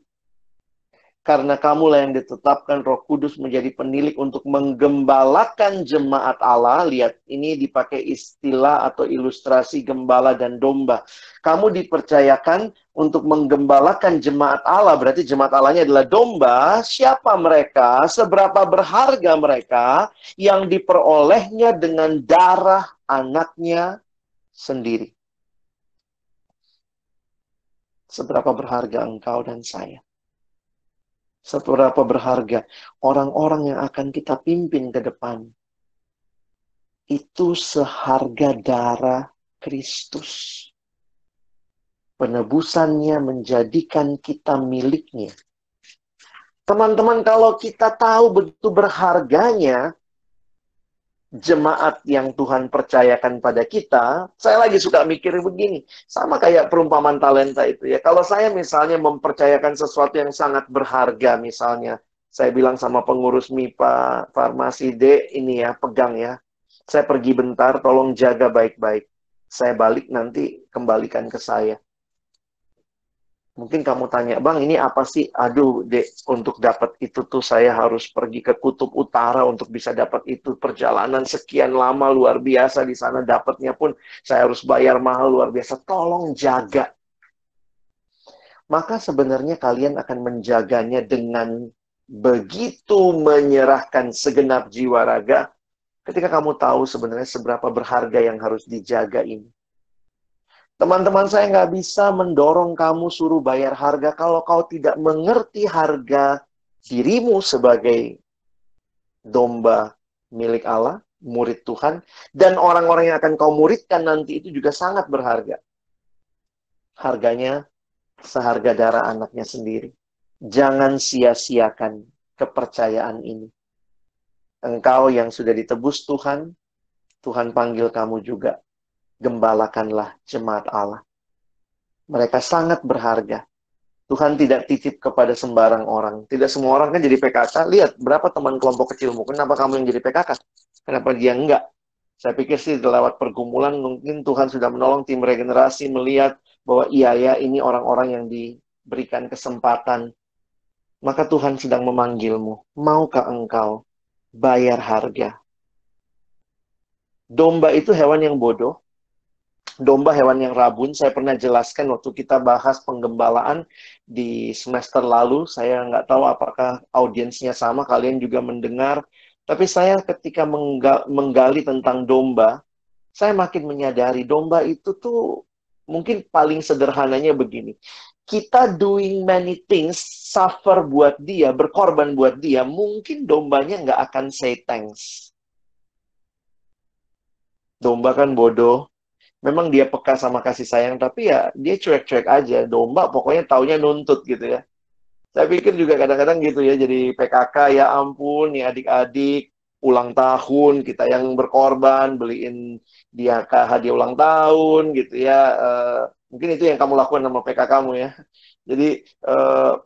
karena kamulah yang ditetapkan Roh Kudus menjadi penilik untuk menggembalakan jemaat Allah. Lihat, ini dipakai istilah atau ilustrasi gembala dan domba. Kamu dipercayakan untuk menggembalakan jemaat Allah, berarti jemaat Allahnya adalah domba. Siapa mereka? Seberapa berharga mereka yang diperolehnya dengan darah anaknya sendiri. Seberapa berharga engkau dan saya seberapa berharga orang-orang yang akan kita pimpin ke depan. Itu seharga darah Kristus. Penebusannya menjadikan kita miliknya. Teman-teman, kalau kita tahu begitu berharganya, jemaat yang Tuhan percayakan pada kita, saya lagi suka mikir begini, sama kayak perumpamaan talenta itu ya. Kalau saya misalnya mempercayakan sesuatu yang sangat berharga, misalnya saya bilang sama pengurus MIPA farmasi D ini ya, pegang ya. Saya pergi bentar, tolong jaga baik-baik. Saya balik nanti kembalikan ke saya. Mungkin kamu tanya, Bang, ini apa sih? Aduh, dek, untuk dapat itu tuh saya harus pergi ke kutub utara untuk bisa dapat itu. Perjalanan sekian lama luar biasa di sana dapatnya pun saya harus bayar mahal luar biasa. Tolong jaga. Maka sebenarnya kalian akan menjaganya dengan begitu menyerahkan segenap jiwa raga ketika kamu tahu sebenarnya seberapa berharga yang harus dijaga ini. Teman-teman saya nggak bisa mendorong kamu suruh bayar harga kalau kau tidak mengerti harga dirimu sebagai domba milik Allah, murid Tuhan, dan orang-orang yang akan kau muridkan nanti itu juga sangat berharga. Harganya seharga darah anaknya sendiri. Jangan sia-siakan kepercayaan ini. Engkau yang sudah ditebus Tuhan, Tuhan panggil kamu juga gembalakanlah jemaat Allah. Mereka sangat berharga. Tuhan tidak titip kepada sembarang orang. Tidak semua orang kan jadi PKK. Lihat berapa teman kelompok kecilmu. Kenapa kamu yang jadi PKK? Kenapa dia enggak? Saya pikir sih lewat pergumulan mungkin Tuhan sudah menolong tim regenerasi melihat bahwa iya ya ini orang-orang yang diberikan kesempatan. Maka Tuhan sedang memanggilmu. Maukah engkau bayar harga? Domba itu hewan yang bodoh, domba hewan yang rabun. Saya pernah jelaskan waktu kita bahas penggembalaan di semester lalu. Saya nggak tahu apakah audiensnya sama, kalian juga mendengar. Tapi saya ketika menggali tentang domba, saya makin menyadari domba itu tuh mungkin paling sederhananya begini. Kita doing many things, suffer buat dia, berkorban buat dia, mungkin dombanya nggak akan say thanks. Domba kan bodoh, memang dia peka sama kasih sayang tapi ya dia cuek-cuek aja domba pokoknya taunya nuntut gitu ya. Saya pikir juga kadang-kadang gitu ya jadi PKK ya ampun nih adik-adik ulang tahun kita yang berkorban beliin dia hadiah ulang tahun gitu ya. Uh, mungkin itu yang kamu lakukan sama PKK kamu ya. Jadi uh,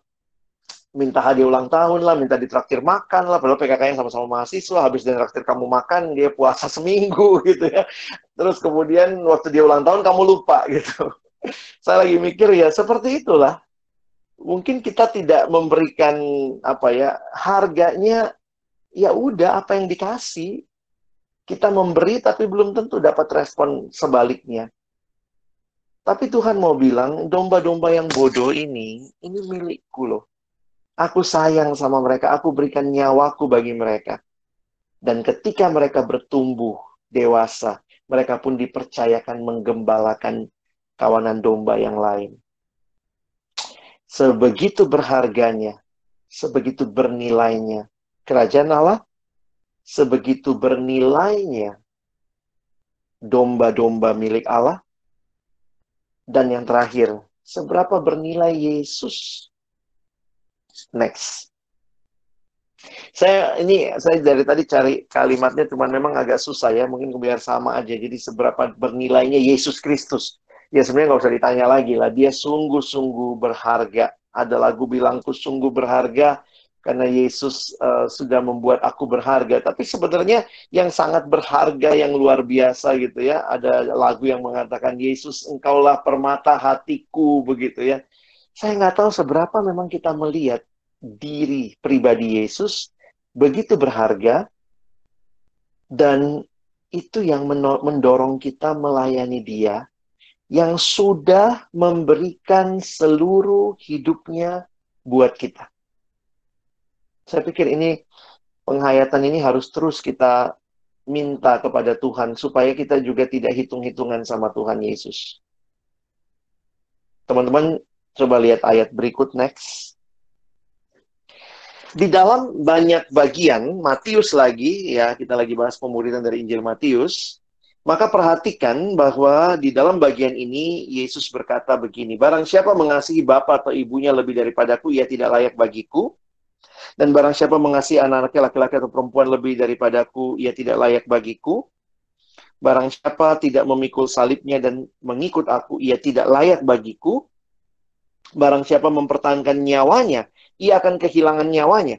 minta hadiah ulang tahun lah, minta ditraktir makan lah, padahal PKK yang sama-sama mahasiswa, habis dari traktir kamu makan, dia puasa seminggu gitu ya. Terus kemudian waktu dia ulang tahun kamu lupa gitu. Saya lagi mikir ya seperti itulah. Mungkin kita tidak memberikan apa ya harganya ya udah apa yang dikasih kita memberi tapi belum tentu dapat respon sebaliknya. Tapi Tuhan mau bilang domba-domba yang bodoh ini ini milikku loh Aku sayang sama mereka, aku berikan nyawaku bagi mereka. Dan ketika mereka bertumbuh dewasa, mereka pun dipercayakan menggembalakan kawanan domba yang lain. Sebegitu berharganya, sebegitu bernilainya kerajaan Allah, sebegitu bernilainya domba-domba milik Allah, dan yang terakhir, seberapa bernilai Yesus. Next. Saya ini saya dari tadi cari kalimatnya cuman memang agak susah ya, mungkin biar sama aja. Jadi seberapa bernilainya Yesus Kristus. Ya sebenarnya nggak usah ditanya lagi lah, dia sungguh-sungguh berharga. Ada lagu bilangku sungguh berharga karena Yesus uh, sudah membuat aku berharga. Tapi sebenarnya yang sangat berharga, yang luar biasa gitu ya. Ada lagu yang mengatakan Yesus engkaulah permata hatiku begitu ya. Saya nggak tahu seberapa memang kita melihat diri pribadi Yesus begitu berharga dan itu yang mendorong kita melayani dia yang sudah memberikan seluruh hidupnya buat kita. Saya pikir ini penghayatan ini harus terus kita minta kepada Tuhan supaya kita juga tidak hitung-hitungan sama Tuhan Yesus. Teman-teman coba lihat ayat berikut next. Di dalam banyak bagian Matius lagi ya kita lagi bahas pemuridan dari Injil Matius. Maka perhatikan bahwa di dalam bagian ini Yesus berkata begini barang siapa mengasihi bapak atau ibunya lebih daripadaku ia tidak layak bagiku. Dan barang siapa mengasihi anak-anaknya laki-laki atau perempuan lebih daripadaku ia tidak layak bagiku. Barang siapa tidak memikul salibnya dan mengikut aku ia tidak layak bagiku barang siapa mempertahankan nyawanya ia akan kehilangan nyawanya.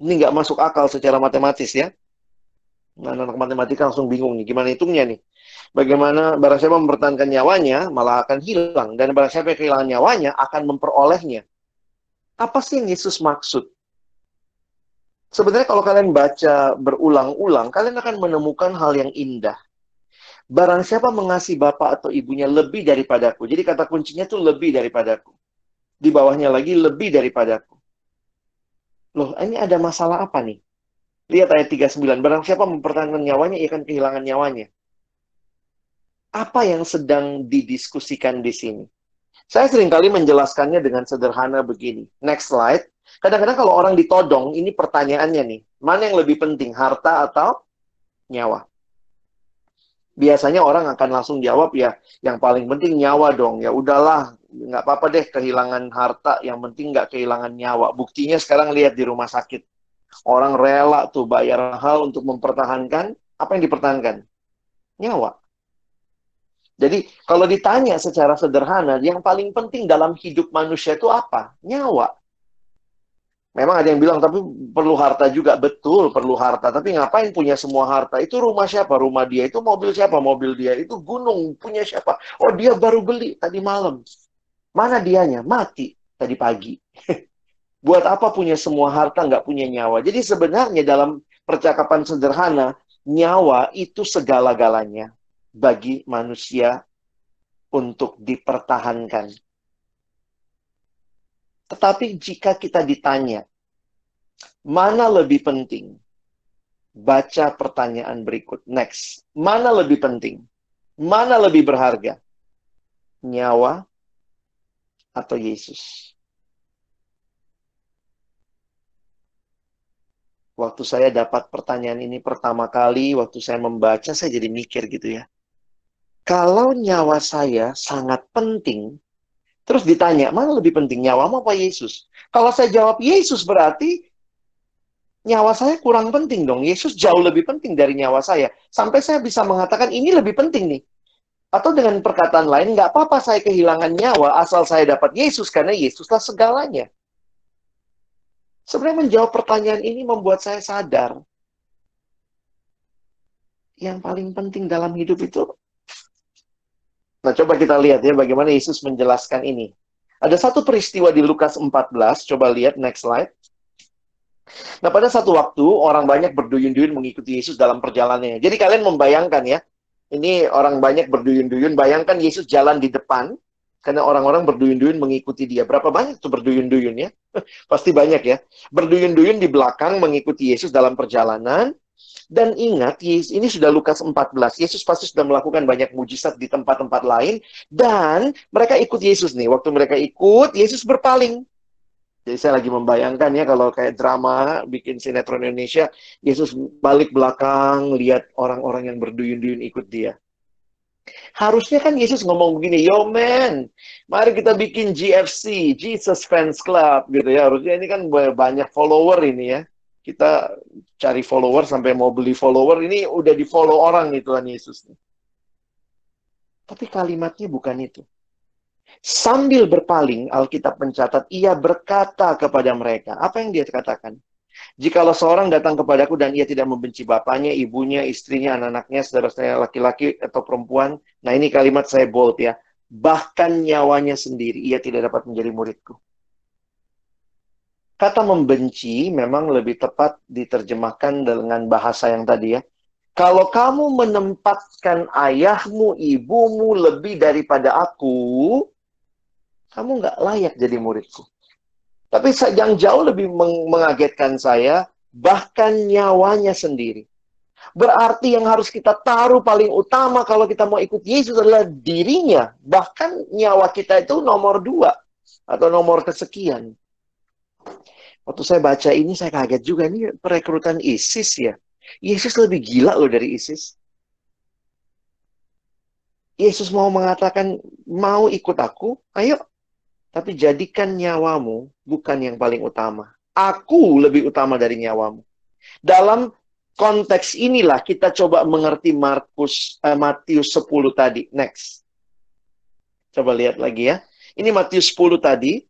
Ini nggak masuk akal secara matematis ya. Nah, anak matematika langsung bingung nih, gimana hitungnya nih? Bagaimana barang siapa mempertahankan nyawanya, malah akan hilang. Dan barang siapa yang kehilangan nyawanya, akan memperolehnya. Apa sih Yesus maksud? Sebenarnya kalau kalian baca berulang-ulang, kalian akan menemukan hal yang indah. Barang siapa mengasihi bapak atau ibunya lebih daripadaku. Jadi kata kuncinya itu lebih daripadaku di bawahnya lagi lebih daripadaku. Loh, ini ada masalah apa nih? Lihat ayat 39. Barang siapa mempertahankan nyawanya, ia akan kehilangan nyawanya. Apa yang sedang didiskusikan di sini? Saya sering kali menjelaskannya dengan sederhana begini. Next slide. Kadang-kadang kalau orang ditodong, ini pertanyaannya nih. Mana yang lebih penting, harta atau nyawa? Biasanya orang akan langsung jawab ya, yang paling penting nyawa dong. Ya udahlah, nggak apa-apa deh kehilangan harta, yang penting nggak kehilangan nyawa. Buktinya sekarang lihat di rumah sakit. Orang rela tuh bayar hal untuk mempertahankan, apa yang dipertahankan? Nyawa. Jadi kalau ditanya secara sederhana, yang paling penting dalam hidup manusia itu apa? Nyawa. Memang ada yang bilang, tapi perlu harta juga. Betul, perlu harta. Tapi ngapain punya semua harta? Itu rumah siapa? Rumah dia. Itu mobil siapa? Mobil dia. Itu gunung punya siapa? Oh, dia baru beli tadi malam. Mana dianya? Mati tadi pagi. Buat apa punya semua harta, nggak punya nyawa? Jadi sebenarnya dalam percakapan sederhana, nyawa itu segala-galanya bagi manusia untuk dipertahankan. Tetapi jika kita ditanya, mana lebih penting? Baca pertanyaan berikut. Next. Mana lebih penting? Mana lebih berharga? Nyawa atau Yesus. Waktu saya dapat pertanyaan ini pertama kali, waktu saya membaca, saya jadi mikir gitu ya. Kalau nyawa saya sangat penting, terus ditanya, mana lebih penting, nyawa apa Yesus? Kalau saya jawab Yesus berarti nyawa saya kurang penting dong. Yesus jauh lebih penting dari nyawa saya. Sampai saya bisa mengatakan ini lebih penting nih. Atau dengan perkataan lain, nggak apa-apa saya kehilangan nyawa asal saya dapat Yesus, karena Yesuslah segalanya. Sebenarnya menjawab pertanyaan ini membuat saya sadar. Yang paling penting dalam hidup itu, nah coba kita lihat ya bagaimana Yesus menjelaskan ini. Ada satu peristiwa di Lukas 14, coba lihat next slide. Nah pada satu waktu orang banyak berduyun-duyun mengikuti Yesus dalam perjalanannya. Jadi kalian membayangkan ya, ini orang banyak berduyun-duyun. Bayangkan Yesus jalan di depan, karena orang-orang berduyun-duyun mengikuti dia. Berapa banyak tuh berduyun-duyun ya? Pasti banyak ya. Berduyun-duyun di belakang mengikuti Yesus dalam perjalanan. Dan ingat, ini sudah Lukas 14. Yesus pasti sudah melakukan banyak mujizat di tempat-tempat lain. Dan mereka ikut Yesus nih. Waktu mereka ikut, Yesus berpaling. Jadi saya lagi membayangkan ya kalau kayak drama bikin sinetron Indonesia, Yesus balik belakang lihat orang-orang yang berduyun-duyun ikut dia. Harusnya kan Yesus ngomong begini, yo man, mari kita bikin GFC, Jesus Fans Club gitu ya. Harusnya ini kan banyak follower ini ya. Kita cari follower sampai mau beli follower, ini udah di follow orang nih Tuhan Yesus. Tapi kalimatnya bukan itu. Sambil berpaling, Alkitab mencatat, ia berkata kepada mereka. Apa yang dia katakan? Jikalau seorang datang kepadaku dan ia tidak membenci bapaknya, ibunya, istrinya, anak-anaknya, saudara-saudara laki-laki atau perempuan. Nah ini kalimat saya bold ya. Bahkan nyawanya sendiri, ia tidak dapat menjadi muridku. Kata membenci memang lebih tepat diterjemahkan dengan bahasa yang tadi ya. Kalau kamu menempatkan ayahmu, ibumu lebih daripada aku, kamu nggak layak jadi muridku. Tapi yang jauh lebih meng mengagetkan saya, bahkan nyawanya sendiri. Berarti yang harus kita taruh paling utama kalau kita mau ikut Yesus adalah dirinya. Bahkan nyawa kita itu nomor dua. Atau nomor kesekian. Waktu saya baca ini, saya kaget juga. Ini perekrutan ISIS ya. Yesus lebih gila loh dari ISIS. Yesus mau mengatakan, mau ikut aku, ayo tapi jadikan nyawamu bukan yang paling utama. Aku lebih utama dari nyawamu. Dalam konteks inilah kita coba mengerti Markus eh, Matius 10 tadi. Next. Coba lihat lagi ya. Ini Matius 10 tadi.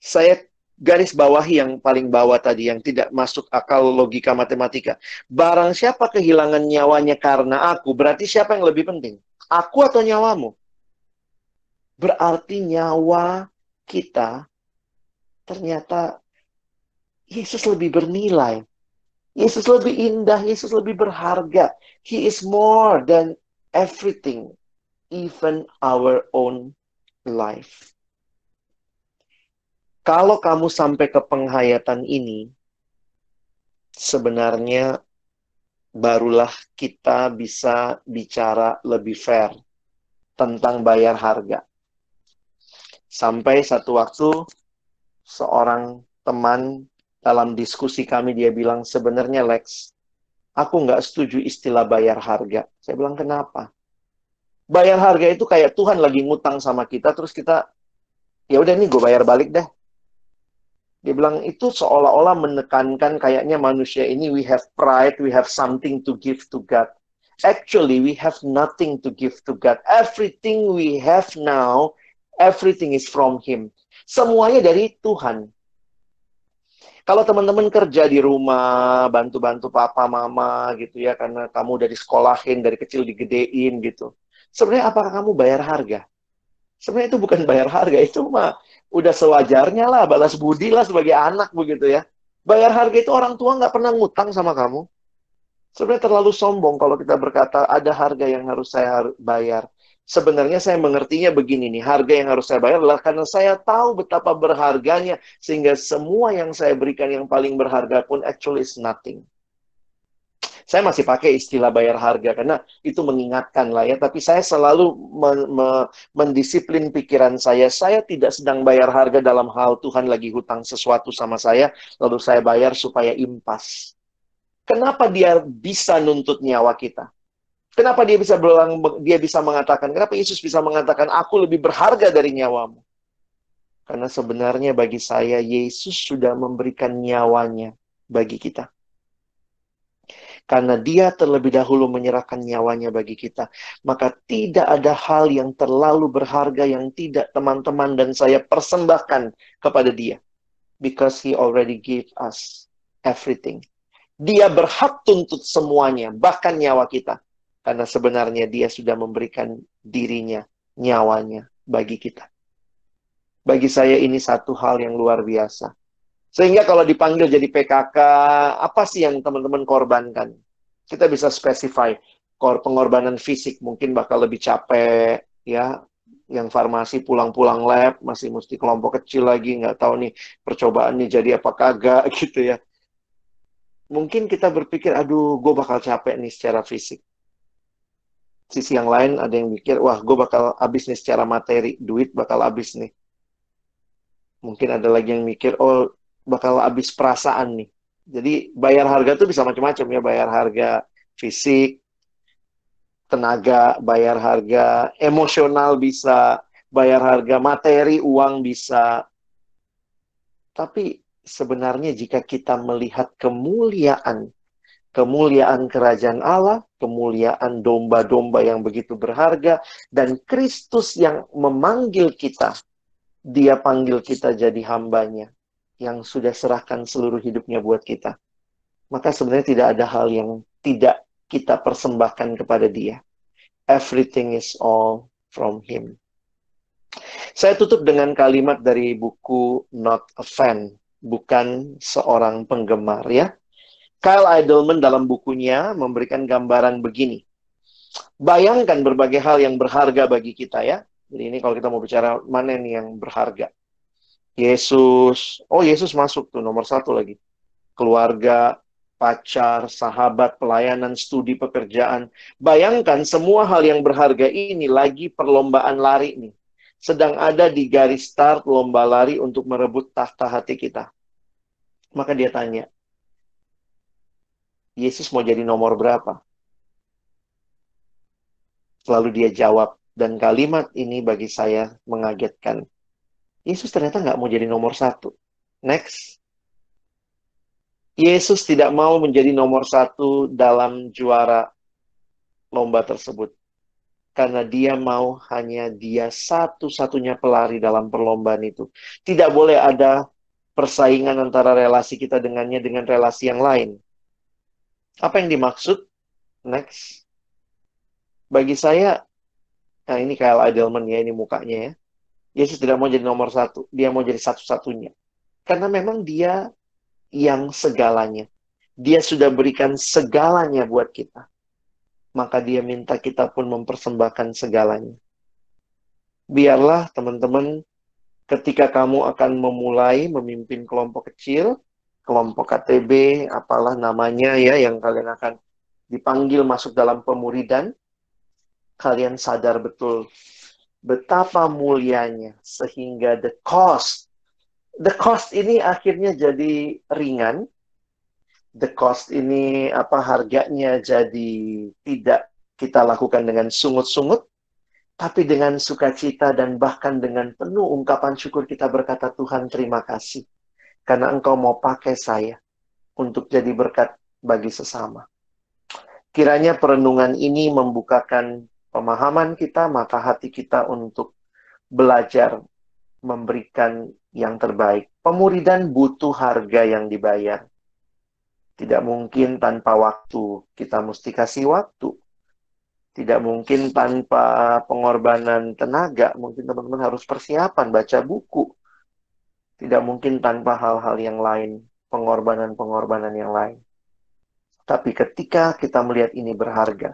Saya garis bawahi yang paling bawah tadi yang tidak masuk akal logika matematika. Barang siapa kehilangan nyawanya karena aku, berarti siapa yang lebih penting? Aku atau nyawamu? Berarti nyawa kita ternyata Yesus lebih bernilai. Yesus lebih indah, Yesus lebih berharga. He is more than everything, even our own life. Kalau kamu sampai ke penghayatan ini, sebenarnya barulah kita bisa bicara lebih fair tentang bayar harga. Sampai satu waktu seorang teman dalam diskusi kami dia bilang sebenarnya Lex, aku nggak setuju istilah bayar harga. Saya bilang kenapa? Bayar harga itu kayak Tuhan lagi ngutang sama kita terus kita ya udah nih gue bayar balik deh. Dia bilang itu seolah-olah menekankan kayaknya manusia ini we have pride, we have something to give to God. Actually, we have nothing to give to God. Everything we have now Everything is from Him. Semuanya dari Tuhan. Kalau teman-teman kerja di rumah, bantu-bantu papa, mama gitu ya, karena kamu dari sekolahin, dari kecil digedein gitu. Sebenarnya apakah kamu bayar harga? Sebenarnya itu bukan bayar harga, itu mah udah sewajarnya lah, balas budi lah sebagai anak begitu ya. Bayar harga itu orang tua nggak pernah ngutang sama kamu. Sebenarnya terlalu sombong kalau kita berkata ada harga yang harus saya bayar sebenarnya saya mengertinya begini nih, harga yang harus saya bayar adalah karena saya tahu betapa berharganya, sehingga semua yang saya berikan yang paling berharga pun actually is nothing. Saya masih pakai istilah bayar harga karena itu mengingatkan lah ya, tapi saya selalu men me mendisiplin pikiran saya. Saya tidak sedang bayar harga dalam hal Tuhan lagi hutang sesuatu sama saya, lalu saya bayar supaya impas. Kenapa dia bisa nuntut nyawa kita? Kenapa dia bisa berulang, dia bisa mengatakan, kenapa Yesus bisa mengatakan, aku lebih berharga dari nyawamu? Karena sebenarnya bagi saya, Yesus sudah memberikan nyawanya bagi kita. Karena dia terlebih dahulu menyerahkan nyawanya bagi kita. Maka tidak ada hal yang terlalu berharga yang tidak teman-teman dan saya persembahkan kepada dia. Because he already gave us everything. Dia berhak tuntut semuanya, bahkan nyawa kita. Karena sebenarnya dia sudah memberikan dirinya, nyawanya bagi kita. Bagi saya ini satu hal yang luar biasa. Sehingga kalau dipanggil jadi PKK, apa sih yang teman-teman korbankan? Kita bisa spesify. Pengorbanan fisik mungkin bakal lebih capek, ya. Yang farmasi pulang-pulang lab, masih mesti kelompok kecil lagi, nggak tahu nih percobaan nih jadi apa kagak gitu ya mungkin kita berpikir, aduh, gue bakal capek nih secara fisik. Sisi yang lain ada yang mikir, wah, gue bakal habis nih secara materi, duit bakal habis nih. Mungkin ada lagi yang mikir, oh, bakal habis perasaan nih. Jadi bayar harga tuh bisa macam-macam ya, bayar harga fisik, tenaga, bayar harga emosional bisa, bayar harga materi, uang bisa. Tapi sebenarnya jika kita melihat kemuliaan, kemuliaan kerajaan Allah, kemuliaan domba-domba yang begitu berharga, dan Kristus yang memanggil kita, dia panggil kita jadi hambanya, yang sudah serahkan seluruh hidupnya buat kita. Maka sebenarnya tidak ada hal yang tidak kita persembahkan kepada dia. Everything is all from him. Saya tutup dengan kalimat dari buku Not a Fan bukan seorang penggemar ya. Kyle Idleman dalam bukunya memberikan gambaran begini. Bayangkan berbagai hal yang berharga bagi kita ya. Jadi ini kalau kita mau bicara mana nih yang berharga. Yesus, oh Yesus masuk tuh nomor satu lagi. Keluarga, pacar, sahabat, pelayanan, studi, pekerjaan. Bayangkan semua hal yang berharga ini lagi perlombaan lari nih sedang ada di garis start lomba lari untuk merebut tahta hati kita. Maka dia tanya, Yesus mau jadi nomor berapa? Lalu dia jawab, dan kalimat ini bagi saya mengagetkan. Yesus ternyata nggak mau jadi nomor satu. Next. Yesus tidak mau menjadi nomor satu dalam juara lomba tersebut karena dia mau hanya dia satu-satunya pelari dalam perlombaan itu. Tidak boleh ada persaingan antara relasi kita dengannya dengan relasi yang lain. Apa yang dimaksud? Next. Bagi saya, nah ini Kyle Adelman ya, ini mukanya ya. Yesus tidak mau jadi nomor satu, dia mau jadi satu-satunya. Karena memang dia yang segalanya. Dia sudah berikan segalanya buat kita maka dia minta kita pun mempersembahkan segalanya. Biarlah teman-teman ketika kamu akan memulai memimpin kelompok kecil, kelompok KTB, apalah namanya ya yang kalian akan dipanggil masuk dalam pemuridan, kalian sadar betul betapa mulianya sehingga the cost the cost ini akhirnya jadi ringan. The cost ini apa harganya jadi tidak kita lakukan dengan sungut-sungut, tapi dengan sukacita dan bahkan dengan penuh ungkapan syukur kita berkata Tuhan terima kasih karena engkau mau pakai saya untuk jadi berkat bagi sesama. Kiranya perenungan ini membukakan pemahaman kita, maka hati kita untuk belajar memberikan yang terbaik. Pemuridan butuh harga yang dibayar. Tidak mungkin tanpa waktu. Kita mesti kasih waktu. Tidak mungkin tanpa pengorbanan tenaga. Mungkin teman-teman harus persiapan, baca buku. Tidak mungkin tanpa hal-hal yang lain, pengorbanan-pengorbanan yang lain. Tapi ketika kita melihat ini berharga,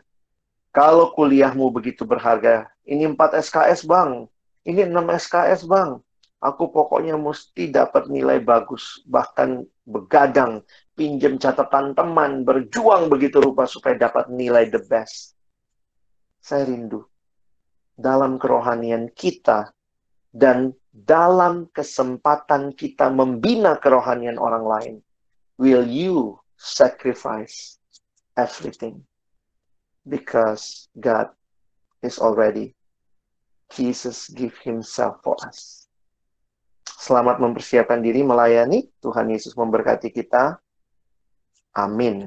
kalau kuliahmu begitu berharga, ini 4 SKS bang, ini 6 SKS bang, aku pokoknya mesti dapat nilai bagus, bahkan begadang, pinjam catatan teman, berjuang begitu rupa supaya dapat nilai the best. Saya rindu dalam kerohanian kita dan dalam kesempatan kita membina kerohanian orang lain. Will you sacrifice everything? Because God is already. Jesus give himself for us. Selamat mempersiapkan diri melayani. Tuhan Yesus memberkati kita. Amin.